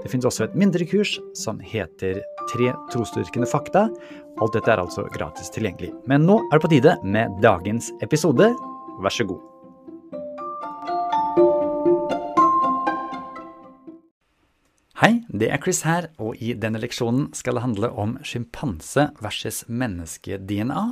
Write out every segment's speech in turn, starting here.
Det finnes også et mindre kurs som heter Tre trosdyrkende fakta. Alt dette er altså gratis tilgjengelig. Men nå er det på tide med dagens episode. Vær så god. Hei, det er Chris her, og i denne leksjonen skal det handle om sjimpanse versus menneske-DNA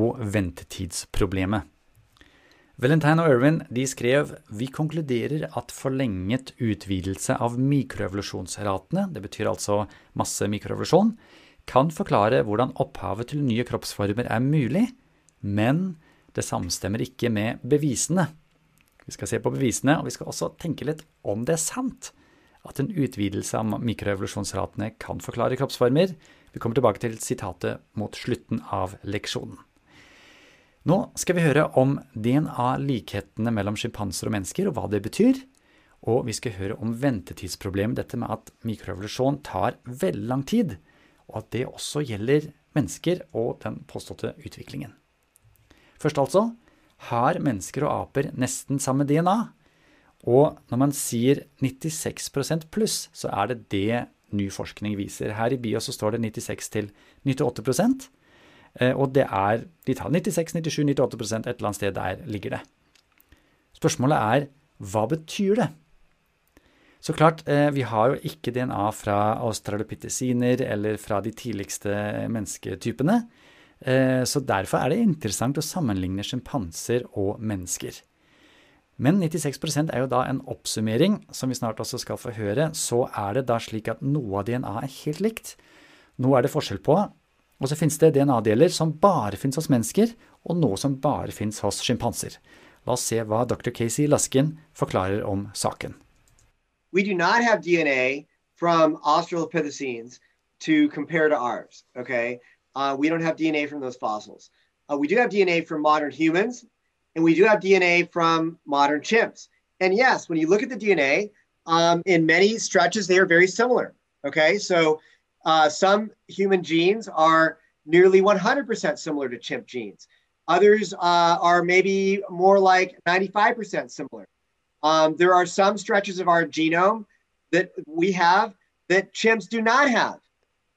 og ventetidsproblemet. Valentine og Irwin de skrev vi konkluderer at forlenget utvidelse av mikroevolusjonsratene, det betyr altså masse mikroevolusjon, kan forklare hvordan opphavet til nye kroppsformer er mulig, men det samstemmer ikke med bevisene. Vi skal se på bevisene, og vi skal også tenke litt om det er sant at en utvidelse av mikroevolusjonsratene kan forklare kroppsformer. Vi kommer tilbake til sitatet mot slutten av leksjonen. Nå skal vi høre om DNA-likhetene mellom sjimpanser og mennesker, og hva det betyr. Og vi skal høre om ventetidsproblemet, dette med at mikrorevolusjon tar veldig lang tid, og at det også gjelder mennesker og den påståtte utviklingen. Først altså har mennesker og aper nesten samme DNA. Og når man sier 96% pluss, så er det det ny forskning viser. Her i bio så står det 96 til 98 eh, og det er de tar 96, 97, 98 et eller annet sted der ligger det. Spørsmålet er hva betyr det? Så klart, eh, vi har jo ikke DNA fra australopitheciner eller fra de tidligste mennesketypene. Eh, så derfor er det interessant å sammenligne sjimpanser og mennesker. Men 96% er jo da en oppsummering, som vi snart også skal få høre. Så er det da slik at noe av DNA er helt likt. Noe er det forskjell på. Og så finnes det DNA-deler som bare finnes hos mennesker, og noe som bare finnes hos sjimpanser. La oss se hva dr. Casey forklarer om saken. We do not have DNA from Australopithecines to compare to ours, okay? Uh, we don't have DNA from those fossils. Uh, we do have DNA from modern humans, and we do have DNA from modern chimps. And yes, when you look at the DNA, um, in many stretches, they are very similar. Okay, so uh, some human genes are nearly 100% similar to chimp genes. Others uh, are maybe more like 95% similar. Um, there are some stretches of our genome that we have that chimps do not have.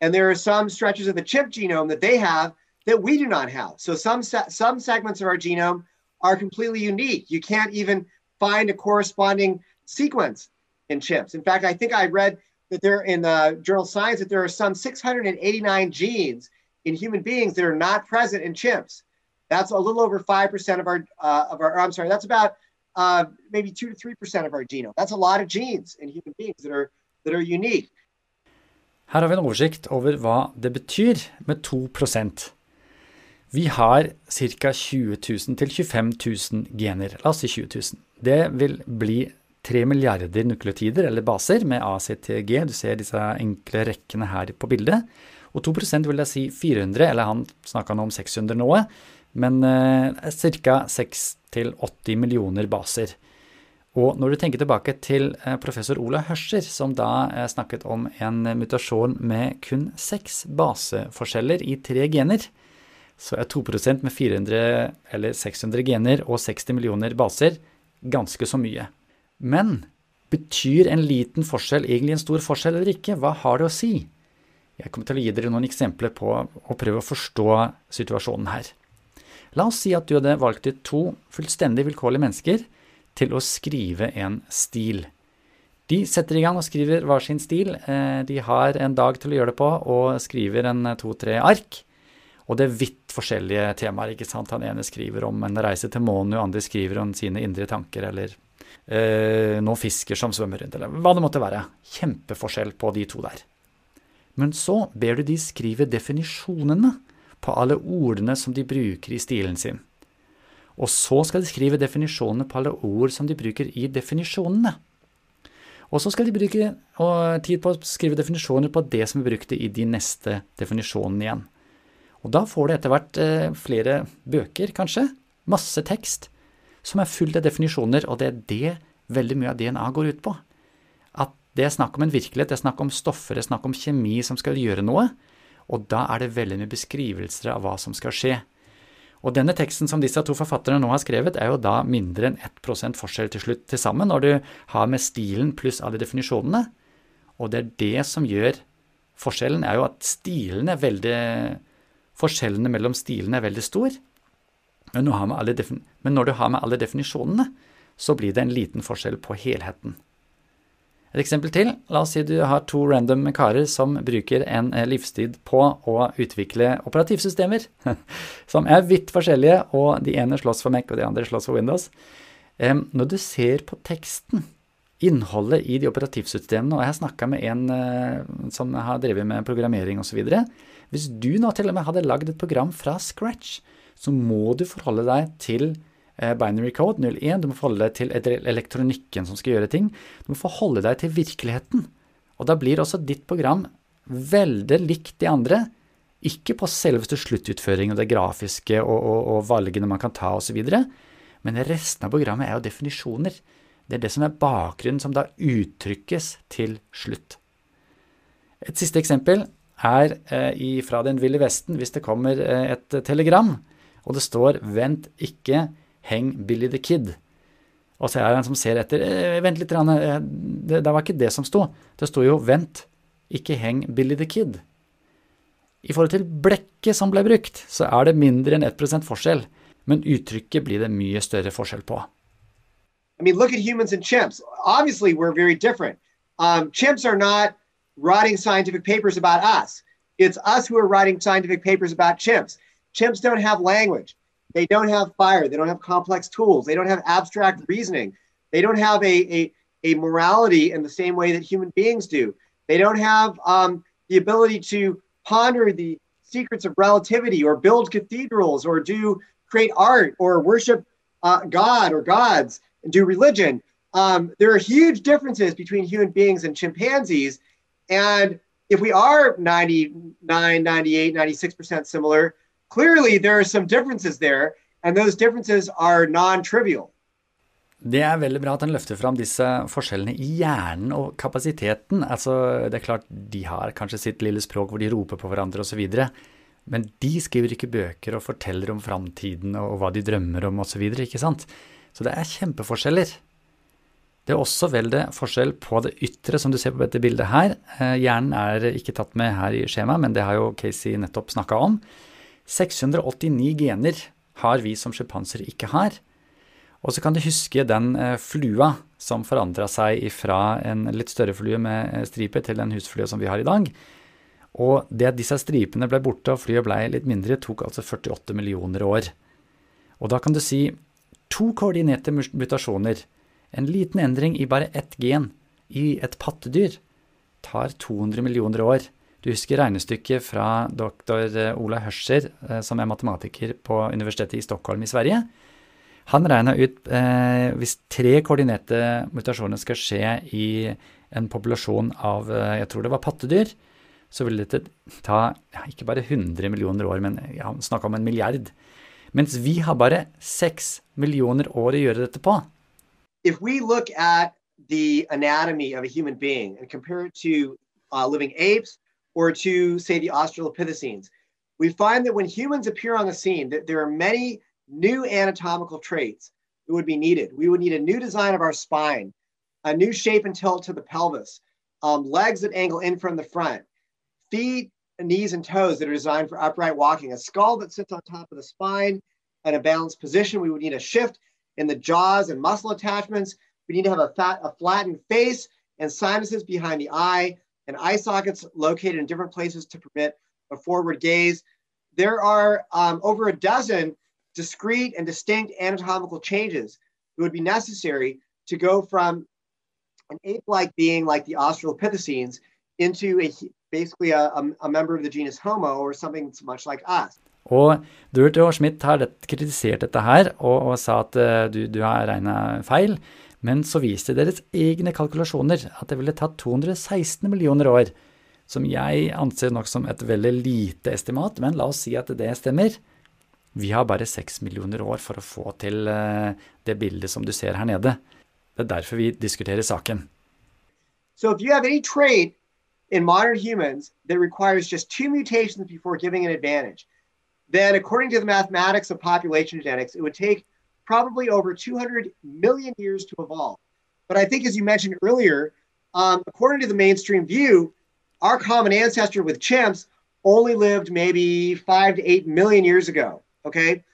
And there are some stretches of the chimp genome that they have that we do not have. So some, se- some segments of our genome are completely unique. You can't even find a corresponding sequence in chimps. In fact, I think I read that there in the journal Science that there are some 689 genes in human beings that are not present in chimps. That's a little over five percent of our uh, of our. I'm sorry, that's about uh, maybe two to three percent of our genome. That's a lot of genes in human beings that are that are unique. Her har vi en oversikt over hva det betyr med 2 Vi har ca. 20 000 til 25 000 gener. La oss si 20 000. Det vil bli 3 milliarder nukleotider, eller baser, med ACTG. Du ser disse enkle rekkene her på bildet. Og 2% vil jeg si 400, eller han snakka nå om 600 noe, men eh, ca. 6-80 millioner baser. Og når du tenker tilbake til eh, professor Ola Hørscher, som da eh, snakket om en mutasjon med kun seks baseforskjeller i tre gener, så er 2% med 400 eller 600 gener og 60 millioner baser ganske så mye. Men betyr en liten forskjell egentlig en stor forskjell eller ikke? Hva har det å si? Jeg kommer til å gi dere noen eksempler på å prøve å forstå situasjonen her. La oss si at du hadde valgt ut to fullstendig vilkårlige mennesker til å skrive en stil. De setter i gang og skriver hver sin stil. Eh, de har en dag til å gjøre det på og skriver en to-tre ark. Og det er vidt forskjellige temaer. ikke sant? Han ene skriver om en reise til månen, og andre skriver om sine indre tanker, eller eh, noen fisker som svømmer rundt, eller hva det måtte være. Kjempeforskjell på de to der. Men så ber du de skrive definisjonene på alle ordene som de bruker i stilen sin. Og så skal de skrive definisjonene på alle ord som de bruker i definisjonene. Og så skal de bruke tid på å skrive definisjoner på det som er brukt i de neste definisjonene igjen. Og da får du etter hvert eh, flere bøker, kanskje, masse tekst, som er full av definisjoner, og det er det veldig mye av DNA går ut på. At det er snakk om en virkelighet, det er snakk om stoffer, det er snakk om kjemi som skal gjøre noe, og da er det veldig mye beskrivelser av hva som skal skje. Og denne teksten som disse to forfatterne nå har skrevet, er jo da mindre enn 1% forskjell til slutt til sammen, når du har med stilen pluss alle definisjonene. Og det er det som gjør forskjellen, er jo at stilene er veldig Forskjellene mellom stilene er veldig stor. Men, men når du har med alle definisjonene, så blir det en liten forskjell på helheten. Et eksempel til. La oss si du har to random karer som bruker en eh, livstid på å utvikle operativsystemer, som er vidt forskjellige, og de ene slåss for Mac, og de andre slåss for Windows. Når du ser på teksten, innholdet i de operativsystemene, og jeg har snakka med en eh, som har drevet med programmering osv. Hvis du nå til og med hadde lagd et program fra scratch, så må du forholde deg til Eh, binary code 01. Du må forholde deg til elektronikken som skal gjøre ting. Du må forholde deg til virkeligheten. Og da blir også ditt program veldig likt de andre. Ikke på selveste sluttutføring og det grafiske og, og, og valgene man kan ta osv. Men resten av programmet er jo definisjoner. Det er det som er bakgrunnen som da uttrykkes til slutt. Et siste eksempel er eh, fra Den ville vesten hvis det kommer eh, et telegram, og det står 'vent ikke' Heng Billy the Kid. Og så er det en som ser etter. Eh, vent litt, eh, det, det var ikke det som sto. Det sto jo 'vent, ikke heng Billy the Kid'. I forhold til blekket som ble brukt, så er det mindre enn 1 forskjell, men uttrykket blir det mye større forskjell på. I mean, look at humans and chimps. Obviously, we're very different. Um, chimps are not writing scientific papers about us. It's us who are writing scientific papers about chimps. Chimps don't have language. They don't have fire. They don't have complex tools. They don't have abstract reasoning. They don't have a, a, a morality in the same way that human beings do. They don't have um, the ability to ponder the secrets of relativity or build cathedrals or do create art or worship uh, God or gods and do religion. Um, there are huge differences between human beings and chimpanzees. And if we are 99, 98, 96% similar, clearly there are some differences there, and those differences are non-trivial. Det er veldig bra at han løfter fram disse forskjellene i hjernen og kapasiteten. Altså, det er klart, De har kanskje sitt lille språk hvor de roper på hverandre osv. Men de skriver ikke bøker og forteller om framtiden og hva de drømmer om osv. Så, så det er kjempeforskjeller. Det er også veldig forskjell på det ytre, som du ser på dette bildet her. Eh, hjernen er ikke tatt med her i skjemaet, men det har jo Casey nettopp snakka om. 689 gener har vi som sjimpanser ikke har. Og så kan du huske den eh, flua som forandra seg fra en litt større flue med eh, striper til den husflua som vi har i dag. Og det at disse stripene ble borte og flyet ble litt mindre, tok altså 48 millioner år. Og da kan du si to koordinerte mutasjoner, en liten endring i bare ett gen i et pattedyr, tar 200 millioner år. Du husker regnestykket fra doktor eh, Ola Hørscher, eh, som er matematiker på Universitetet i Stockholm i Sverige. Han regna ut eh, hvis tre koordinerte mutasjoner skal skje i en populasjon av eh, jeg tror det var pattedyr, så ville dette ta ja, ikke bare 100 millioner år, men ja, snakka om en milliard. Mens vi har bare 6 millioner år å gjøre dette på. If we look at the anatomy of a human being and compare it to uh, living apes, or to, say, the Australopithecines, we find that when humans appear on the scene, that there are many new anatomical traits that would be needed. We would need a new design of our spine, a new shape and tilt to the pelvis, um, legs that angle in from the front, feet, knees, and toes that are designed for upright walking, a skull that sits on top of the spine in a balanced position. We would need a shift in the jaws and muscle attachments. We need to have a, fat, a flattened face and sinuses behind the eye, and eye sockets located in different places to permit a forward gaze. There are um, over a dozen discrete and distinct anatomical changes that would be necessary to go from an ape-like being like the Australopithecines into a basically a, a, a member of the genus Homo or something that's much like us. Og Durt og Schmidt har kritisert dette her og, og sa at uh, du, du har regna feil. Men så viste deres egne kalkulasjoner at det ville tatt 216 millioner år som jeg anser nok som et veldig lite estimat, men la oss si at det stemmer. Vi har bare seks millioner år for å få til eh, det bildet som du ser her nede. Det er derfor vi diskuterer saken. So if you have any trait in modern humans that requires just two mutations before giving an advantage, then according to the mathematics of population genetics, it would take probably over 200 million years to evolve. But I think, as you mentioned earlier, um, according to the mainstream view, our common ancestor with chimps only lived maybe five to eight million years ago. Okay.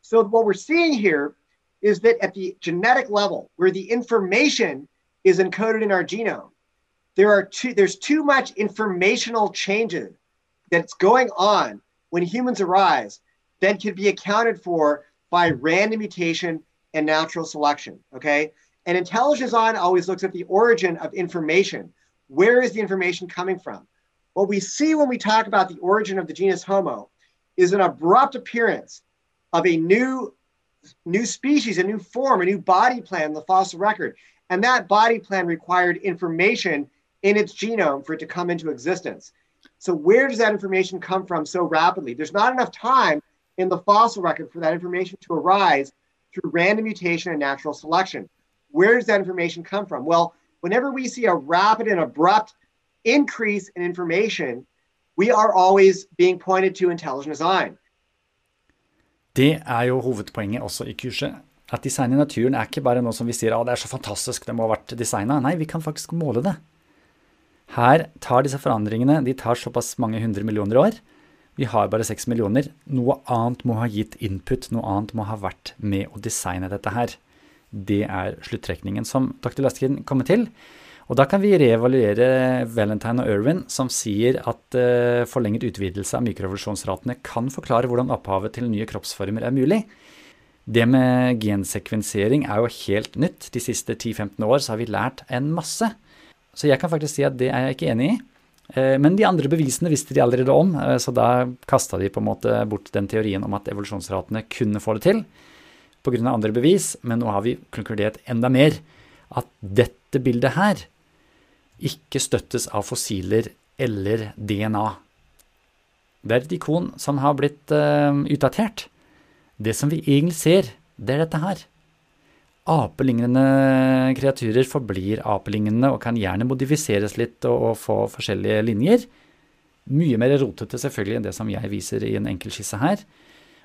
So what we're seeing here is that at the genetic level, where the information is encoded in our genome, there are too, there's too much informational changes that's going on when humans arise that can be accounted for by random mutation and natural selection. Okay. And intelligence design always looks at the origin of information. Where is the information coming from? What we see when we talk about the origin of the genus Homo is an abrupt appearance of a new, new species, a new form, a new body plan in the fossil record. And that body plan required information in its genome for it to come into existence. So, where does that information come from so rapidly? There's not enough time in the fossil record for that information to arise through random mutation and natural selection. Where does that information come from? Well, whenever we see a rapid and abrupt increase in information, we are always being pointed to intelligent design. Det er jo hovedpoenget også i kurset. At design i naturen er ikke bare noe som vi sier at det er så fantastisk, det må ha vært designa. Nei, vi kan faktisk måle det. Her tar disse forandringene de tar såpass mange hundre millioner år. Vi har bare seks millioner. Noe annet må ha gitt input, noe annet må ha vært med å designe dette her. Det er sluttrekningen som dr. Laskin kommer til. Og da kan vi reevaluere Valentine og Irwin, som sier at uh, forlenget utvidelse av mikrorevolusjonsratene kan forklare hvordan opphavet til nye kroppsformer er mulig. Det med gensekvensering er jo helt nytt. De siste 10-15 år så har vi lært en masse. Så jeg kan faktisk si at det er jeg ikke enig i. Uh, men de andre bevisene visste de allerede om, uh, så da kasta de på en måte bort den teorien om at evolusjonsratene kunne få det til pga. andre bevis, men nå har vi konkludert enda mer at dette bildet her ikke støttes av fossiler eller DNA. Det er et ikon som har blitt uh, utdatert. Det som vi egentlig ser, det er dette her. Apelignende kreaturer forblir apelignende og kan gjerne modifiseres litt og, og få forskjellige linjer. Mye mer rotete selvfølgelig enn det som jeg viser i en enkel skisse her.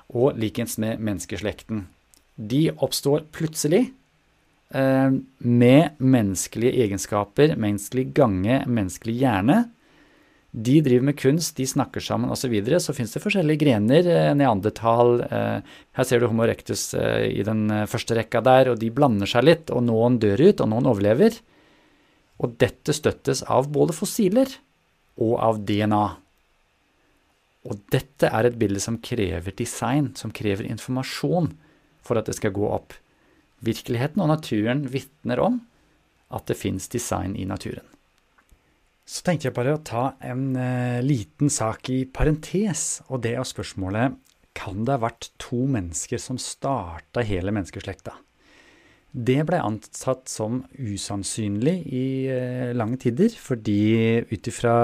Og likens med menneskeslekten. De oppstår plutselig Eh, med menneskelige egenskaper, menneskelig gange, menneskelig hjerne. De driver med kunst, de snakker sammen osv. Så, videre. så fins det forskjellige grener. Eh, neandertal eh, Her ser du Homo erectus i den første rekka der, og de blander seg litt. Og noen dør ut, og noen overlever. Og dette støttes av både fossiler og av DNA. Og dette er et bilde som krever design, som krever informasjon for at det skal gå opp. Virkeligheten og naturen vitner om at det fins design i naturen. Så tenkte jeg bare å ta en eh, liten sak i parentes, og det er spørsmålet kan det ha vært to mennesker som starta hele menneskeslekta? Det ble antatt som usannsynlig i eh, lange tider, fordi ut ifra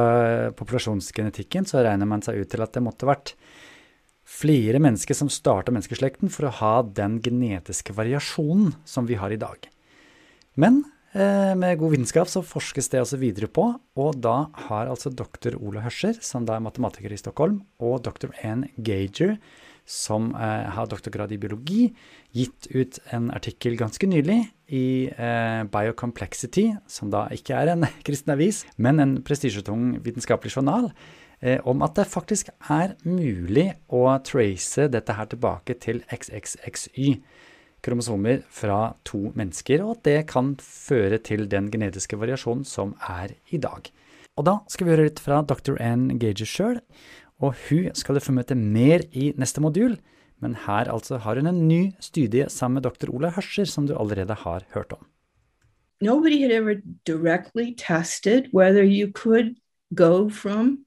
populasjonsgenetikken så regner man seg ut til at det måtte vært flere mennesker som starta menneskeslekten for å ha den genetiske variasjonen som vi har i dag. Men med god vitenskap så forskes det altså videre på, og da har altså doktor Ola Hørscher, som da er matematiker i Stockholm, og doktor Ann Gager, som eh, har doktorgrad i biologi, gitt ut en artikkel ganske nylig i eh, Biocomplexity, som da ikke er en kristen avis, men en prestisjetung vitenskapelig journal, Eh, om at det faktisk er mulig å trace dette her tilbake til XXXY kromosomer fra to mennesker, og at det kan føre til den genetiske variasjonen som er i dag. Og da skal vi høre litt fra dr. Ann Gage sjøl, og hun skal du få møte mer i neste modul. Men her altså har hun en ny studie sammen med dr. Ola Hørscher, som du allerede har hørt om. Nobody had ever directly tested whether you could go from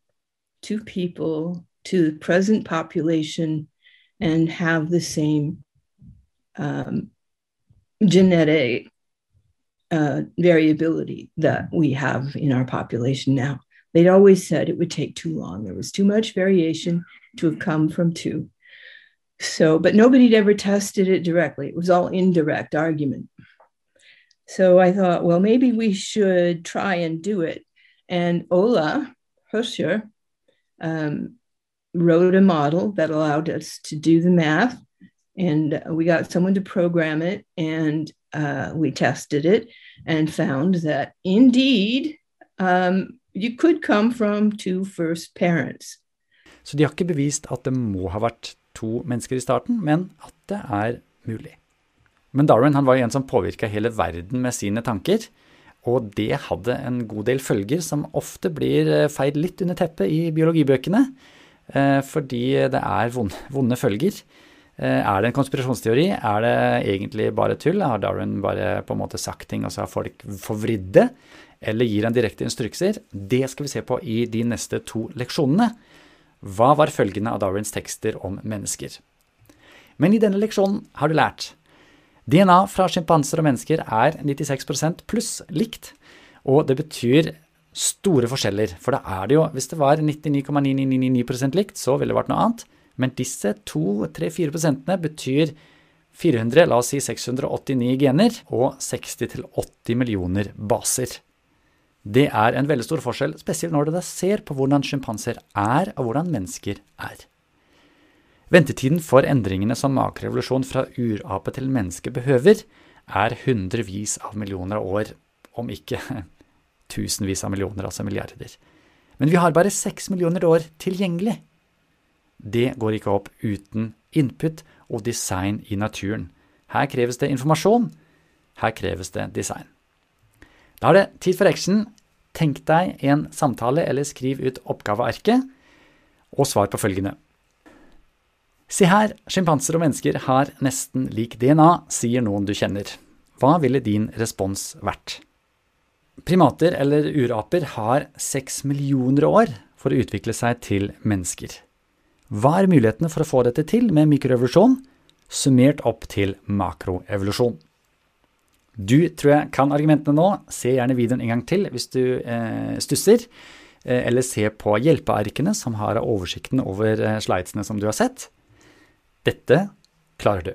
two people to the present population and have the same um, genetic uh, variability that we have in our population now. they'd always said it would take too long. There was too much variation to have come from two. So, but nobody'd ever tested it directly. It was all indirect argument. So I thought, well, maybe we should try and do it. And Ola Huscher um, wrote a model that allowed us to do the math. And we got someone to program it, and uh, we tested it and found that indeed um, you could come from two first parents. Så de har ikke bevist at det må ha vært to mennesker i starten, men at det er mulig. Men Darwin han var en som påvirka hele verden med sine tanker. Og det hadde en god del følger som ofte blir eh, feid litt under teppet i biologibøkene. Eh, fordi det er vonde, følger. Eh, er det en konspirasjonsteori? Er det egentlig bare tull? Har Darwin bare på en måte sagt ting, og så har folk forvridd det? Eller gir han direkte instrukser? Det skal vi se på i de neste to leksjonene. Hva var følgene av Darwins tekster om mennesker? Men i denne leksjonen har du lært DNA fra sjimpanser og mennesker er 96% pluss likt, og det betyr store forskjeller. For da er det jo, hvis det var 99,9999% likt, så ville det vært noe annet. Men disse 2-3-4 prosentene betyr 400, la oss si 689 gener, og 60-80 millioner baser. Det er en veldig stor forskjell, spesielt når da ser på hvordan sjimpanser er, og hvordan mennesker er. Ventetiden for endringene som makrevolusjon fra urape til menneske behøver, er hundrevis av millioner av år, om ikke tusenvis av millioner, altså milliarder. Men vi har bare seks millioner år tilgjengelig. Det går ikke opp uten input og design i naturen. Her kreves det informasjon. Her kreves det design. Da er det tid for action. Tenk deg en samtale eller skriv ut oppgavearket, og svar på følgende. Se her, sjimpanser og mennesker har nesten lik DNA, sier noen du kjenner. Hva ville din respons vært? Primater eller uraper har seks millioner år for å utvikle seg til mennesker. Hva er mulighetene for å få dette til med mikroevolusjon, summert opp til makroevolusjon? Du tror jeg kan argumentene nå. Se gjerne videoen en gang til hvis du eh, stusser. Eh, eller se på hjelpearkene som har oversikten over eh, slidesene som du har sett. Dette klarer du.